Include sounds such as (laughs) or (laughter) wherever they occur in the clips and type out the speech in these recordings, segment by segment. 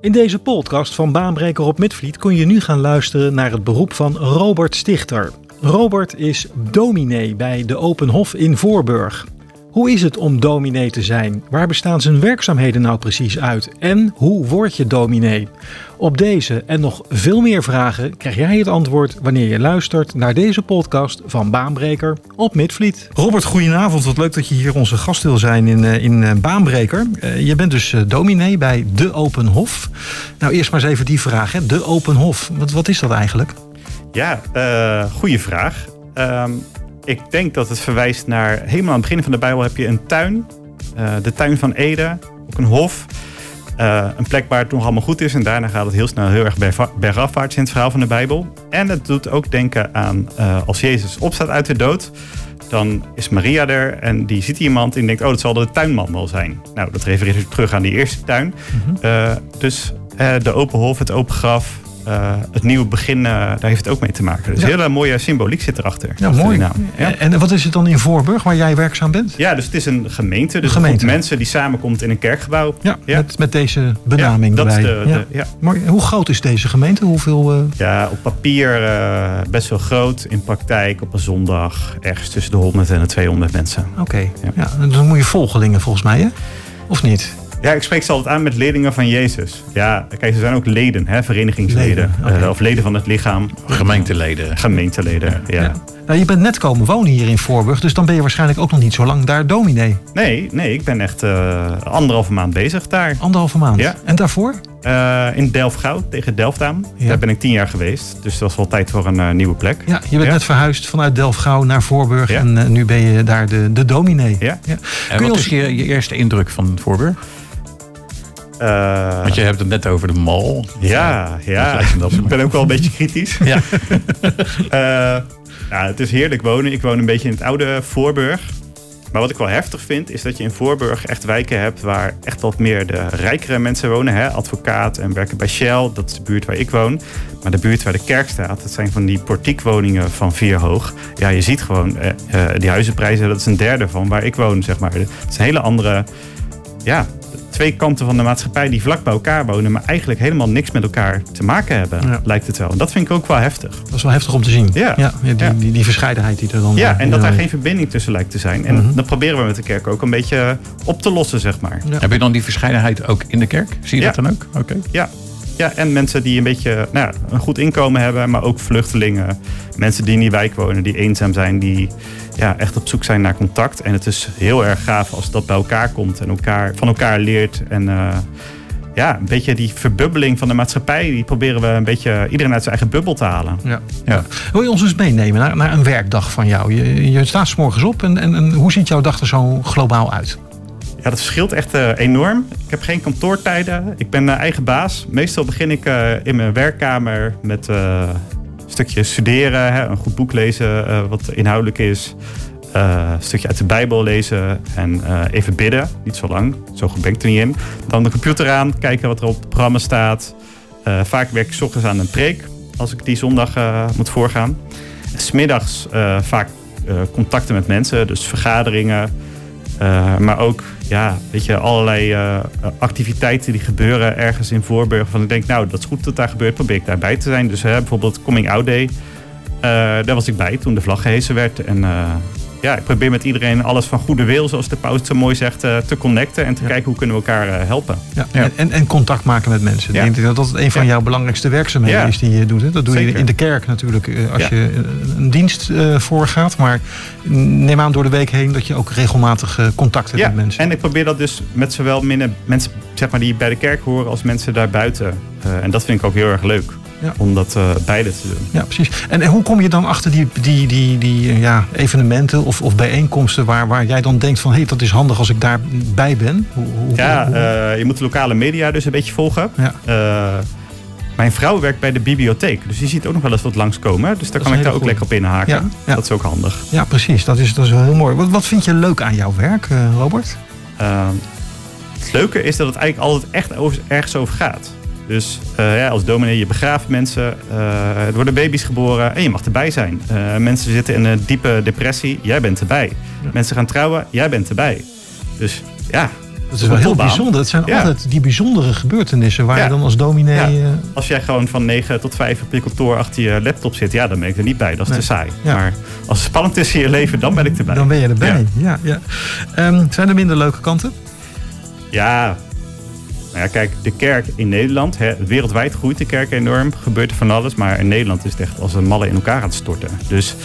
In deze podcast van Baanbreker op Midvliet kun je nu gaan luisteren naar het beroep van Robert Stichter. Robert is dominee bij de Open Hof in Voorburg. Hoe is het om dominee te zijn? Waar bestaan zijn werkzaamheden nou precies uit? En hoe word je dominee? Op deze en nog veel meer vragen krijg jij het antwoord wanneer je luistert naar deze podcast van Baanbreker op Midvliet. Robert, goedenavond. Wat leuk dat je hier onze gast wil zijn in, eh, in eh, Baanbreker. Uh, je bent dus dominee bij de Open Hof. Nou, eerst maar eens even die vraag. Hè. De Open Hof, wat, wat is dat eigenlijk? Ja, uh, goede vraag. Um, ik denk dat het verwijst naar... Helemaal aan het begin van de Bijbel heb je een tuin. Uh, de tuin van Eden. Ook een hof. Uh, een plek waar het nog allemaal goed is. En daarna gaat het heel snel heel erg bergafwaarts in het verhaal van de Bijbel. En het doet ook denken aan uh, als Jezus opstaat uit de dood. Dan is Maria er en die ziet iemand en denkt... oh, dat zal de tuinman wel zijn. Nou, dat refereert terug aan die eerste tuin. Mm -hmm. dus de open hof, het open graf, uh, het nieuwe begin, uh, daar heeft het ook mee te maken. Dus ja. hele mooie symboliek zit erachter. Ja, mooi. Ja. En wat is het dan in Voorburg, waar jij werkzaam bent? Ja, dus het is een gemeente. Dus een gemeente. mensen die samenkomt in een kerkgebouw. Ja, Met, met deze benaming dat erbij. Is de, de, ja. Maar hoe groot is deze gemeente? Hoeveel, uh... Ja, op papier best wel groot. In praktijk op een zondag ergens tussen de 100 en de 200 mensen. Oké, okay. ja. dan moet je volgelingen volgens mij, hè? Of niet? Ja, ik spreek ze altijd aan met leerlingen van Jezus. Ja, kijk, ze zijn ook leden, hè, verenigingsleden. Leden, okay. uh, of leden van het lichaam. Gemeenteleden. Gemeenteleden, ja. ja. Nou, je bent net komen wonen hier in Voorburg, dus dan ben je waarschijnlijk ook nog niet zo lang daar dominee. Nee, nee ik ben echt uh, anderhalve maand bezig daar. Anderhalve maand? Ja. En daarvoor? Uh, in Delfgauw, tegen Delft aan. Ja. Daar ben ik tien jaar geweest. Dus dat was wel tijd voor een uh, nieuwe plek. Ja, je bent ja. net verhuisd vanuit Delfgauw naar Voorburg. Ja. En uh, nu ben je daar de, de dominee. Ja. ja. En Kun wat je is je, je eerste indruk van Voorburg? Uh, Want je hebt het net over de mal. Ja, ja. ik ben ook wel een beetje kritisch. Ja. uh, (laughs) ja, het is heerlijk wonen. Ik woon een beetje in het oude Voorburg. Maar wat ik wel heftig vind, is dat je in Voorburg echt wijken hebt waar echt wat meer de rijkere mensen wonen. Hè? Advocaat en werken bij Shell, dat is de buurt waar ik woon. Maar de buurt waar de kerk staat, dat zijn van die portiekwoningen van vier hoog. Ja, je ziet gewoon, uh, uh, die huizenprijzen, dat is een derde van waar ik woon, zeg maar. Het is een hele andere, ja, twee kanten van de maatschappij die vlak bij elkaar wonen, maar eigenlijk helemaal niks met elkaar te maken hebben, ja. lijkt het wel. En dat vind ik ook wel heftig. Dat is wel heftig om te zien. Ja. ja die, ja. Die, die, verscheidenheid die er dan. Ja, en dat daar geen verbinding tussen lijkt te zijn. En mm -hmm. dat proberen we met de kerk ook een beetje op te lossen, zeg maar. Heb je dan die verscheidenheid ook in de kerk? Zie je dat dan ook? Oké. Okay. Ja. Ja, en mensen die een beetje nou ja, een goed inkomen hebben, maar ook vluchtelingen. Mensen die in die wijk wonen, die eenzaam zijn, die ja, echt op zoek zijn naar contact. En het is heel erg gaaf als dat bij elkaar komt en elkaar, van elkaar leert. En uh, ja, een beetje die verbubbeling van de maatschappij, die proberen we een beetje iedereen uit zijn eigen bubbel te halen. Ja. Ja. Wil je ons eens meenemen naar, naar een werkdag van jou? Je, je staat s morgens op en, en, en hoe ziet jouw dag er zo globaal uit? Ja, dat verschilt echt uh, enorm. Ik heb geen kantoortijden. Ik ben uh, eigen baas. Meestal begin ik uh, in mijn werkkamer met een stukje studeren, hè, een goed boek lezen wat inhoudelijk is. een stukje uit de Bijbel lezen en even bidden. Niet zo lang, zo goed ben ik er niet in. Dan de computer aan, kijken wat er op het programma staat. vaak werk ik 's ochtends aan een preek, als ik die zondag moet voorgaan. Smiddags vaak contacten met mensen, dus vergaderingen. Uh, maar ook ja, weet je, allerlei uh, activiteiten die gebeuren ergens in Voorburg. Van ik denk, nou, dat is goed dat daar gebeurt, probeer ik daarbij te zijn. Dus uh, bijvoorbeeld Coming Out Day, daar was ik bij toen de vlag gehezen werd. En ja, ik probeer met iedereen alles van goede wil, zoals de paus zo mooi zegt, te connecten en te ja. kijken hoe kunnen we elkaar helpen. Ja. ja. En, en, contact maken met mensen. Ik denk dat dat een van jouw belangrijkste werkzaamheden is die je doet. Hè? Dat doe Zeker. je in de kerk natuurlijk als je een dienst voorgaat. Maar neem aan door de week heen dat je ook regelmatig contact hebt met mensen. En ik probeer dat dus met zowel minder mensen zeg maar, die bij de kerk horen als mensen daarbuiten. Uh, en dat vind ik ook heel erg leuk. Ja. Om dat uh, beide te doen. Ja, precies. En hoe kom je dan achter die, die, die, die ja, evenementen of, of bijeenkomsten waar, waar jij dan denkt van hé, hey, dat is handig als ik daarbij ben? Hoe, hoe, ja, hoe, uh, je moet de lokale media dus een beetje volgen. Ja. Uh, mijn vrouw werkt bij de bibliotheek, dus die ziet ook nog wel eens wat langskomen. Dus daar kan ik daar ook lekker op inhaken. Ja, ja. Dat is ook handig. Ja, precies. Dat is, dat is wel heel mooi. Wat, wat vind je leuk aan jouw werk, Robert? Ehm, het leuke is dat het eigenlijk altijd echt over, ergens over gaat. Dus uh, ja, als dominee, je begraaft mensen, uh, er worden baby's geboren en je mag erbij zijn. Uh, mensen zitten in een diepe depressie, jij bent erbij. Ja. Mensen gaan trouwen, jij bent erbij. Dus ja, Dat is wel heel bijzonder. Het zijn Ja. altijd die bijzondere gebeurtenissen waar Ja. je dan als dominee... Eh, Als jij gewoon van 9 tot 5 op je kantoor achter je laptop zit, ja, dan ben ik er niet bij. Dat is Nee. te saai. Ja. Maar als het spannend is in je leven, dan ben ik erbij. dan ben je erbij. Ja. Ja, Ehm, zijn er minder leuke kanten? Ja. Nou ja, kijk, de kerk in Nederland, hè, wereldwijd groeit de kerk enorm, gebeurt er van alles. Maar in Nederland is het echt als een malle in elkaar aan het storten. Dus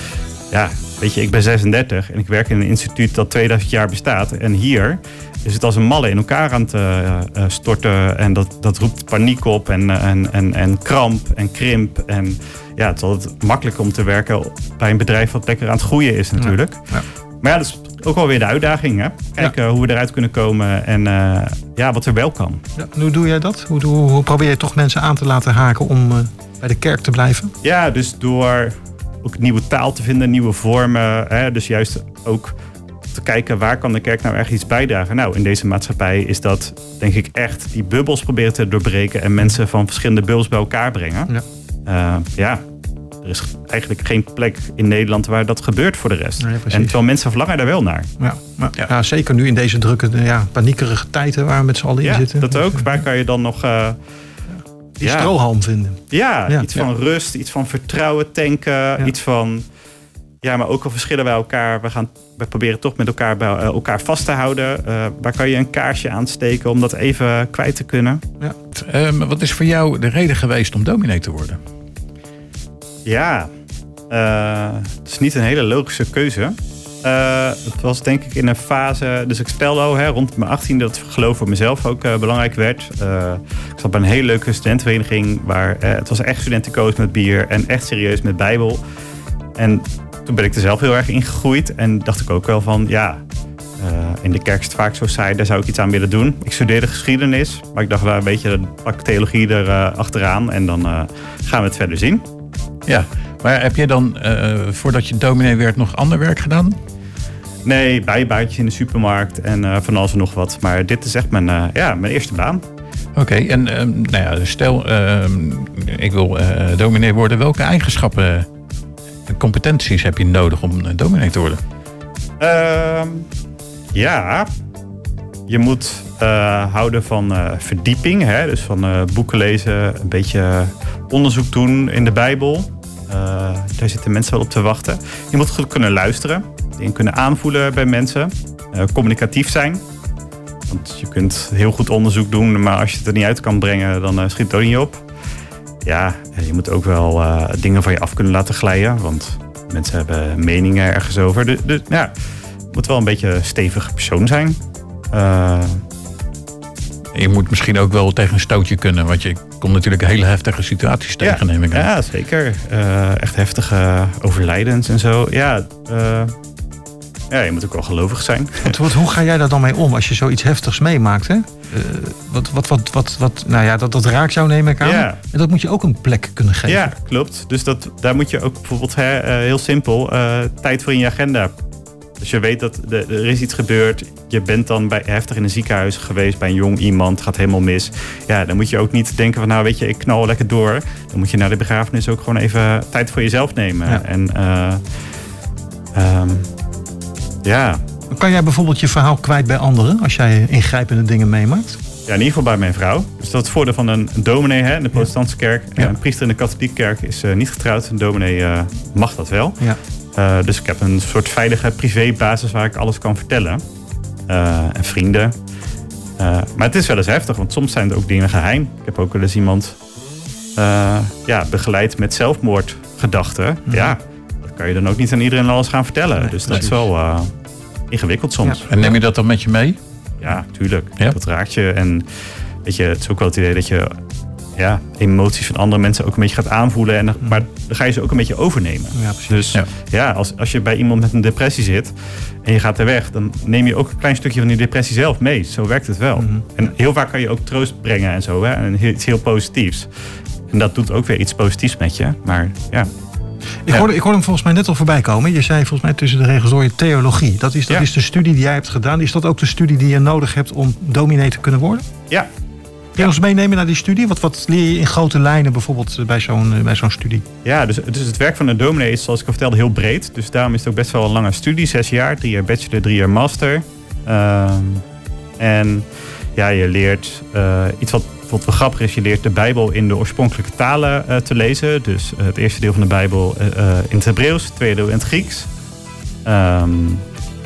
ja, weet je, ik ben 36 en ik werk in een instituut dat 2000 jaar bestaat. En hier is het als een malle in elkaar aan het eh, eh, storten. En dat, dat roept paniek op en, eh, en, en, en kramp en krimp. En ja, het is altijd makkelijk om te werken bij een bedrijf wat lekker aan het groeien is natuurlijk. Ja. Maar ja, dat is ook wel weer de uitdaging. Hè? Kijken hoe we eruit kunnen komen en eh, ja, wat er wel kan. Ja, hoe doe jij dat? Hoe, hoe, hoe probeer je toch mensen aan te laten haken om eh, bij de kerk te blijven? Ja, dus door ook nieuwe taal te vinden, nieuwe vormen. Hè? Dus juist ook te kijken waar kan de kerk nou echt iets bijdragen. Nou, in deze maatschappij is dat denk ik echt die bubbels proberen te doorbreken en mensen van verschillende bubbels bij elkaar brengen. Ja. Eh, ja, er is eigenlijk geen plek in Nederland waar dat gebeurt voor de rest. Nee, en terwijl mensen verlangen daar wel naar. Ja, maar, ja. zeker nu in deze drukke, ja, paniekerige tijden waar we met z'n allen in Ja, zitten. dat ook. Waar kan je dan nog... eh, Die ja. strohalm vinden. Ja, Ja. iets van rust, iets van vertrouwen tanken, iets van... Ja, maar ook al verschillen wij elkaar. We, gaan, we proberen toch met elkaar bij eh, elkaar vast te houden. Eh, waar kan je een kaarsje aansteken om dat even kwijt te kunnen? Ehm, wat is voor jou de reden geweest om dominee te worden? Ja, eh, het is niet een hele logische keuze. Eh, het was denk ik in een fase, dus ik stelde al hè, rond mijn 18 dat geloof voor mezelf ook eh, belangrijk werd. Ik zat bij een hele leuke studentenvereniging waar het was echt studentenkoos met bier en echt serieus met Bijbel. En toen ben ik er zelf heel erg in gegroeid en dacht ik ook wel van ja, in de kerk is het vaak zo saai, daar zou ik iets aan willen doen. Ik studeerde geschiedenis, maar ik dacht wel een beetje, dan pak theologie er achteraan en dan gaan we het verder zien. Ja, maar heb je dan eh, voordat je dominee werd nog ander werk gedaan? Nee, bijbaantjes in de supermarkt en eh, van alles en nog wat. Maar dit is echt mijn, eh, ja, mijn eerste baan. Oké, en ehm, nou ja, stel ehm, ik wil dominee worden. Welke eigenschappen en competenties heb je nodig om dominee te worden? Ehm, ja, je moet houden van verdieping. Hè? Dus van boeken lezen, een beetje onderzoek doen in de Bijbel. Eh, daar zitten mensen wel op te wachten. Je moet goed kunnen luisteren. Dingen kunnen aanvoelen bij mensen. Eh, communicatief zijn. Want je kunt heel goed onderzoek doen, maar als je het er niet uit kan brengen, dan eh, schiet het ook niet op. Ja, je moet ook wel dingen van je af kunnen laten glijden. Want mensen hebben meningen ergens over. Dus, dus ja, je moet wel een beetje een stevige persoon zijn. Eh, Je moet misschien ook wel tegen een stootje kunnen, want je komt natuurlijk hele heftige situaties tegen, neem ik aan. Ja, zeker. Eh, echt heftige overlijdens en zo. Ja, eh, ja, je moet ook wel gelovig zijn. (laughs) Wat, wat, hoe ga jij daar dan mee om als je zoiets heftigs meemaakt? Hè? Eh, wat, wat, wat, wat, wat, nou ja, dat, dat raakt jou, neem ik aan. Ja. En dat moet je ook een plek kunnen geven. Ja, klopt. Dus dat, daar moet je ook bijvoorbeeld hè, eh, heel simpel eh, tijd voor in je agenda. Dus je weet dat de- er is iets gebeurd. Je bent dan bij, heftig in een ziekenhuis geweest bij een jong iemand. Gaat helemaal mis. Ja, dan moet je ook niet denken van nou weet je, ik knal lekker door. Dan moet je naar de begrafenis ook gewoon even tijd voor jezelf nemen. Ja. En eh, ehm, ja, Kan jij bijvoorbeeld je verhaal kwijt bij anderen als jij ingrijpende dingen meemaakt? Ja, in ieder geval bij mijn vrouw. Dus dat is het voordeel van een dominee hè, in de protestantse kerk. Ja. Een priester in de katholieke kerk is eh, niet getrouwd. Een dominee eh, mag dat wel. Ja. Eh, dus ik heb een soort veilige privébasis waar ik alles kan vertellen. Eh, en vrienden. Eh, maar het is wel eens heftig, want soms zijn er ook dingen geheim. Ik heb ook wel eens iemand ja, begeleid met zelfmoordgedachten. Ja, dat kan je dan ook niet aan iedereen alles gaan vertellen. Nee, dus dat is wel ingewikkeld soms. En neem je dat dan met je mee? Ja, tuurlijk. Ja? Dat raakt je. En weet je, het is ook wel het idee dat je ja, emoties van andere mensen ook een beetje gaat aanvoelen. En, dan- maar dan ga je ze ook een beetje overnemen. Ja, precies. Dus ja, Ja. als, als je bij iemand met een depressie zit en je gaat er weg, dan neem je ook een klein stukje van die depressie zelf mee. Zo werkt het wel. Mhm. En heel vaak kan je ook troost brengen en zo. Hè? En heel- iets heel positiefs. En dat doet ook weer iets positiefs met je. Maar ja, Ik, Ja. hoorde, ik hoorde hem volgens mij net al voorbij komen. Je zei volgens mij tussen de regels door je theologie. Dat is, dat Ja. is de studie die jij hebt gedaan. Is dat ook de studie die je nodig hebt om dominee te kunnen worden? ja Kun je ons meenemen naar die studie? Wat, wat leer je in grote lijnen bijvoorbeeld eh, bij zo'n eh, bij zo'n studie? Ja, dus, dus het werk van een dominee is, zoals ik al vertelde, heel breed. Dus daarom is het ook best wel een lange studie. Zes jaar, drie jaar bachelor, drie jaar master. Ehm, En ja, je leert uh, iets wat bijvoorbeeld wel grappig is. Je leert de Bijbel in de oorspronkelijke talen uh, te lezen. Dus uh, het eerste deel van de Bijbel in het Hebreeuws, het tweede deel in het Grieks. Um,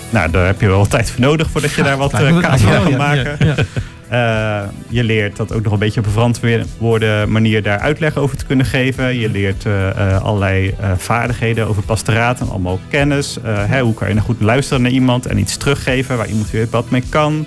nou, daar heb je wel tijd voor nodig voordat je daar wat kaas van kan maken. Ja, ja. (laughs) Uh, je leert dat ook nog een beetje op een verantwoorde manier daar uitleg over te kunnen geven. Je leert uh, allerlei uh, vaardigheden over pastoraat en allemaal kennis. Hè, hoe kan je nou goed luisteren naar iemand en iets teruggeven waar iemand weer wat mee kan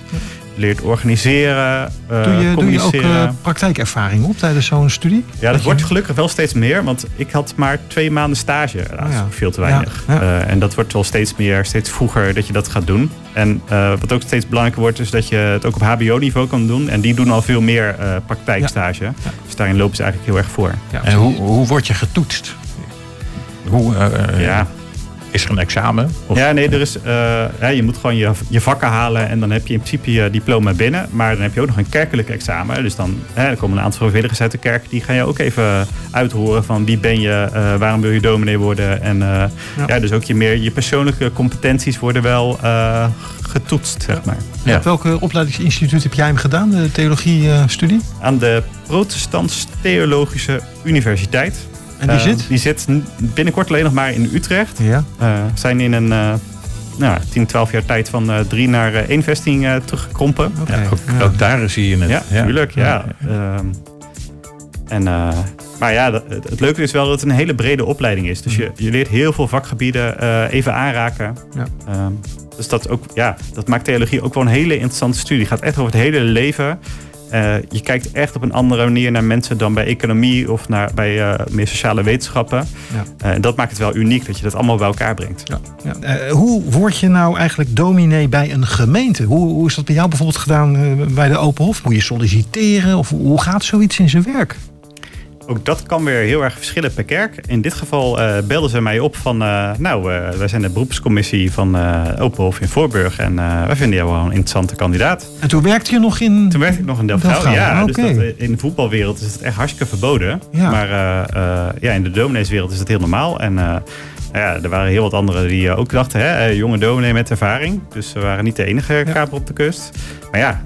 leert organiseren, uh, doe, je, communiceren. Doe je ook uh, praktijkervaring op tijdens zo'n studie? Ja, dat, wordt gelukkig wel steeds meer. Want ik had maar twee maanden stage. Dat is ja. veel te weinig. Ja, ja. Uh, en dat wordt wel steeds meer, steeds vroeger dat je dat gaat doen. En wat ook steeds belangrijker wordt, is dat je het ook op hbo-niveau kan doen. En die doen al veel meer praktijkstage. Dus daarin lopen ze eigenlijk heel erg voor. en hoe, hoe word je getoetst? Hoe, ja is er een examen? Of? Ja, nee, er is, uh, ja, je moet gewoon je, je vakken halen en dan heb je in principe je diploma binnen. Maar dan heb je ook nog een kerkelijk examen. Dus dan hè, er komen een aantal vrijwilligers uit de kerk. Die gaan je ook even uithoren van wie ben je, uh, waarom wil je dominee worden. En uh, ja. ja. dus ook je, meer, je persoonlijke competenties worden wel getoetst, zeg maar. Ja. Op welke opleidingsinstituut heb jij hem gedaan, de theologie-studie? Aan de Protestants Theologische Universiteit. En die zit? Die zit binnenkort alleen nog maar in Utrecht. Ja. zijn in een nou, 10, 12 jaar tijd van uh, drie naar uh, één vesting uh, teruggekrompen. Okay. Ja, ook, ja. ook, daar zie je het. Ja, ja. tuurlijk. Ja. Um, en, maar ja, dat, het, leuke is wel dat het een hele brede opleiding is. Dus je, je leert heel veel vakgebieden even aanraken. Ja. Um, dus dat, ook, ja, dat maakt theologie ook wel een hele interessante studie. Het gaat echt over het hele leven. Uh, je kijkt echt op een andere manier naar mensen dan bij economie of naar, bij uh, meer sociale wetenschappen. Ja. Uh, en dat maakt het wel uniek dat je dat allemaal bij elkaar brengt. Ja. Ja. hoe word je nou eigenlijk dominee bij een gemeente? Hoe, hoe is dat bij jou bijvoorbeeld gedaan bij de Open Hof? Moet je solliciteren of hoe gaat zoiets in zijn werk? Ook dat kan weer heel erg verschillen per kerk. In dit geval uh, belden ze mij op van... Uh, nou, uh, wij zijn de beroepscommissie van Openhof in Voorburg... en wij vinden jou wel een interessante kandidaat. En toen werkte je nog in... Toen werkte ik nog in Delft. Ja, okay. dus dat, in de voetbalwereld is het echt hartstikke verboden. Ja. Maar ja, in de domineeswereld is het heel normaal. En ja, er waren heel wat anderen die ook dachten... Hè, jonge dominee met ervaring. Dus we waren niet de enige kaper op de kust. Maar ja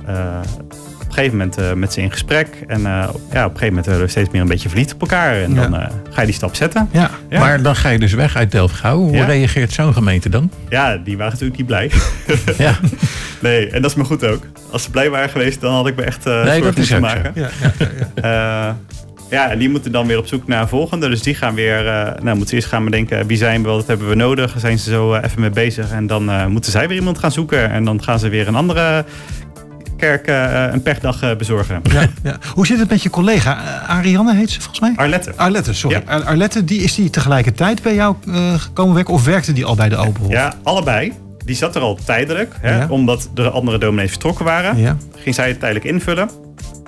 gegeven moment uh, met ze in gesprek. En uh, ja, op een gegeven moment werden we steeds meer een beetje verliefd op elkaar. En dan uh, ga je die stap zetten. Ja. Maar dan ga je dus weg uit Delft-Gouw. Hoe reageert zo'n gemeente dan? Ja, die waren natuurlijk niet blij. (laughs) ja. (laughs) nee, en dat is me goed ook. Als ze blij waren geweest, dan had ik me echt uh, nee, dat is maken. Ja, ja, (laughs) ja, en die moeten dan weer op zoek naar een volgende. Dus die gaan weer, nou moeten ze eerst gaan bedenken wie zijn we, wat hebben we nodig. Zijn ze zo even mee bezig. En dan moeten zij weer iemand gaan zoeken. En dan gaan ze weer een andere kerk uh, een pechdag uh, bezorgen. Ja, ja. Hoe zit het met je collega? Ariane heet ze volgens mij? Arlette. Arlette, sorry. Ja. Arlette, die, is die tegelijkertijd bij jou gekomen werken of werkte die al bij de Openhof? Ja, allebei. Die zat er al tijdelijk, hè, ja. omdat de andere dominees vertrokken waren. Ja. Ging zij het tijdelijk invullen.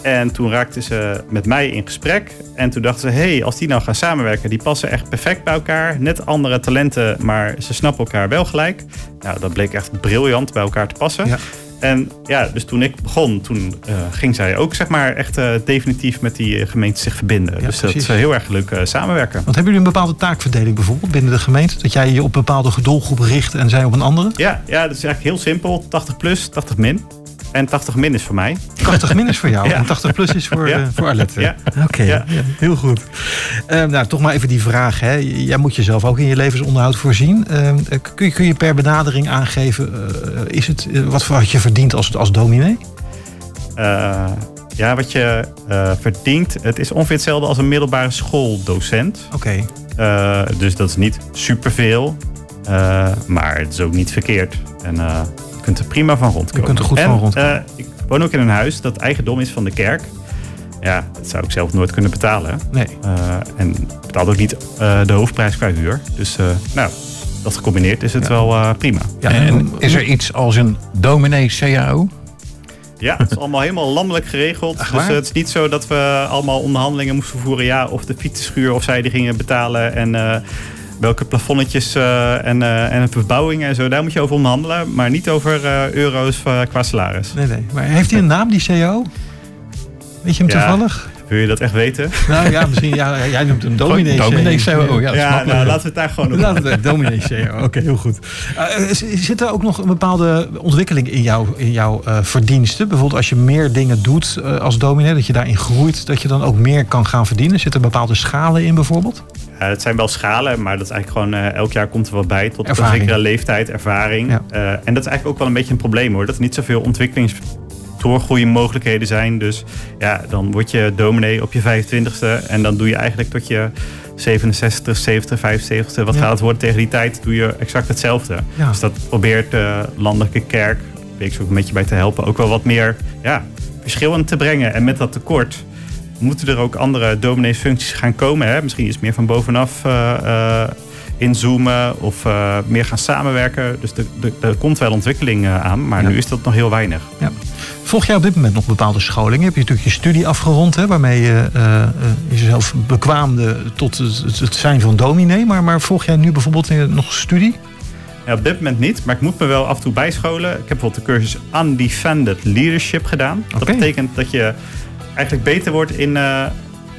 En toen raakte ze met mij in gesprek. En toen dachten ze, hé, hey, als die nou gaan samenwerken, die passen echt perfect bij elkaar. Net andere talenten, maar ze snappen elkaar wel gelijk. Nou, dat bleek echt briljant bij elkaar te passen. Ja. En ja, dus toen ik begon, toen uh, ging zij ook zeg maar echt uh, definitief met die gemeente zich verbinden. Ja, dus precies. dat is heel erg leuk uh, samenwerken. Want hebben jullie een bepaalde taakverdeling bijvoorbeeld binnen de gemeente? Dat jij je op een bepaalde doelgroep richt en zij op een andere? Ja, ja dat is eigenlijk heel simpel. 80 plus, 80 min. En 80 min is voor mij. 80 min is voor jou (laughs) en 80 plus is voor, ja. uh, voor Arlette. Ja. Oké, okay. ja. heel goed. Uh, nou, toch maar even die vraag. Hè. Jij moet jezelf ook in je levensonderhoud voorzien. Uh, kun, je, kun je per benadering aangeven, is het, wat, wat je verdient als, als dominee? ja, wat je verdient, het is ongeveer hetzelfde als een middelbare schooldocent. Oké. Okay. dus dat is niet superveel, maar het is ook niet verkeerd. En kunt er prima van rondkomen. Je kunt er goed en, van rondkomen. Uh, ik woon ook in een huis dat eigendom is van de kerk. Ja, dat zou ik zelf nooit kunnen betalen. Nee. Uh, en betaal ook niet uh, de hoofdprijs qua huur. Dus nou, dat gecombineerd is het ja. wel prima. Ja, en is er iets als een dominee CAO? Ja, het is allemaal helemaal landelijk geregeld. Ach, dus het is niet zo dat we allemaal onderhandelingen moesten voeren. Ja, of de fietsenschuur of zij die gingen betalen. En welke plafonnetjes uh, en, uh, en verbouwingen en zo. Daar moet je over onderhandelen. Maar niet over uh, euro's qua salaris. Nee, nee. Maar heeft hij een naam, die CEO? Weet je hem ja, toevallig? Wil je dat echt weten? Nou ja, misschien, ja, jij noemt hem dominee CEO. CEO, ja. nou, laten we het daar gewoon op Laten we dominee CEO. Oké, (laughs) heel goed. Eh, z- zit er ook nog een bepaalde ontwikkeling in, jou, in jouw eh, verdiensten? Bijvoorbeeld als je meer dingen doet eh, als dominee, dat je daarin groeit, dat je dan ook meer kan gaan verdienen? Zitten er bepaalde schalen in bijvoorbeeld? Ja, het zijn wel schalen, maar dat is eigenlijk gewoon eh, elk jaar komt er wat bij tot Ervaring. een zekere leeftijd, ervaring. Ja. Eh, en dat is eigenlijk ook wel een beetje een probleem hoor. Dat er niet zoveel ontwikkelingsdoorgroeimogelijkheden zijn. Dus ja, dan word je dominee op je 25ste en dan doe je eigenlijk tot je 67, 70, 75. Wat Ja. gaat het worden tegen die tijd? Doe je exact hetzelfde. Ja. Dus dat probeert de landelijke kerk, weet ik zo ook een beetje bij te helpen, ook wel wat meer ja, verschil te brengen. En met dat tekort moeten er ook andere domineesfuncties gaan komen. Hè? Misschien iets meer van bovenaf eh, eh, inzoomen of eh, meer gaan samenwerken. Dus er- komt wel ontwikkeling aan, maar Ja. nu is dat nog heel weinig. Ja. Volg jij op dit moment nog bepaalde scholingen? Heb je natuurlijk je studie afgerond, hè, waarmee je jezelf bekwaamde tot het, het zijn van dominee. Maar, maar volg jij nu bijvoorbeeld nog studie? Ja, op dit moment niet, maar ik moet me wel af en toe bijscholen. Ik heb bijvoorbeeld de cursus Undefended Leadership gedaan. Dat betekent dat je eigenlijk beter wordt in... eh,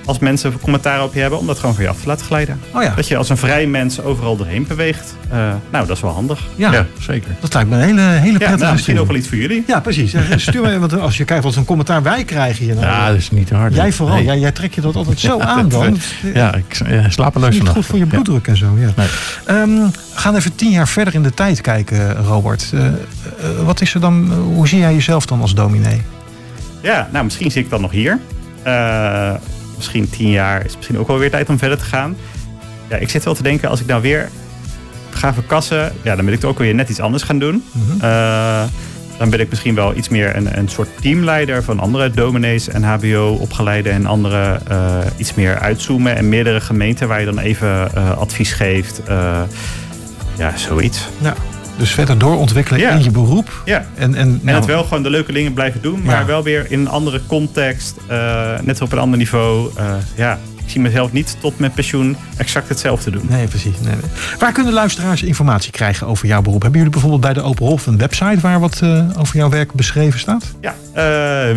als mensen commentaar op je hebben, om dat gewoon van je af te laten glijden. Oh ja, Dat je als een vrij mens overal doorheen beweegt. Eh, nou, dat is wel handig. ja, Ja, zeker. dat lijkt me een hele, hele Ja, prettige nou, misschien ook wel iets voor jullie. Ja, precies. Ja, Stuur me, want als je kijkt wat zo'n commentaar wij krijgen hier. nou, Ja, dat is niet te hard. jij vooral, Nee. jij, jij trekt je dat altijd zo (laughs) Ja, aan dat, dan. Ja, ik eh, slapeloos niet vannacht. goed voor je Ja. bloeddruk en zo. Ja. Nee. Ehm, we gaan even tien jaar verder in de tijd kijken, Robert. Eh, wat is er dan, hoe zie jij jezelf dan als dominee? Ja, nou, misschien zie ik dan nog hier. Eh, misschien tien jaar is misschien ook wel weer tijd om verder te gaan. Ja, ik zit wel te denken, als ik nou weer ga verkassen, ja, dan wil ik ook weer net iets anders gaan doen. Mhm. Eh, dan ben ik misschien wel iets meer een, een soort teamleider van andere dominees en HBO-opgeleiden en andere eh, iets meer uitzoomen. En meerdere gemeenten waar je dan even advies geeft. Ja, zoiets. Ja. Dus verder doorontwikkelen Ja. in je beroep. Ja. En, en, En nou, het wel gewoon de leuke dingen blijven doen, maar Ja. wel weer in een andere context, eh, net op een ander niveau. Eh, ja, ik zie mezelf niet tot mijn pensioen exact hetzelfde doen. Nee, precies. Nee, nee. Waar kunnen luisteraars informatie krijgen over jouw beroep? Hebben jullie bijvoorbeeld bij de Open Hof een website waar wat eh, over jouw werk beschreven staat? Ja, eh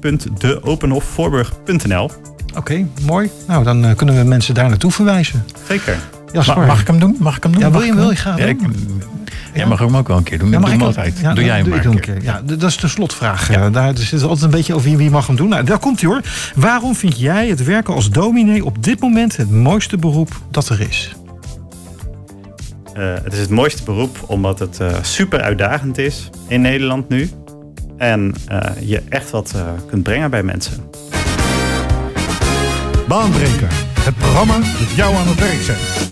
www.deopenhofvoorburg.nl. Oké, mooi. Nou, dan kunnen we mensen daar naartoe verwijzen. Zeker. Jasper. Ma- mag ik hem doen? Mag ik hem doen? Ja, wil je hem- wil je graag Ja, ik-? Jij mag hem ook wel een keer doen. Ja, mag doe ik- altijd. Ja, doe jij hem doe maar ik een een keer. Ja, dat is de slotvraag. eh, Daar zit altijd een beetje over wie, wie mag hem doen. Nou, daar komt hij hoor. Waarom vind jij het werken als dominee op dit moment het mooiste beroep dat er is? Eh, het is het mooiste beroep omdat het eh, super uitdagend is in Nederland nu. En eh, je echt wat eh, kunt brengen bij mensen. Baanbreker. Het programma dat jou aan het werk zet.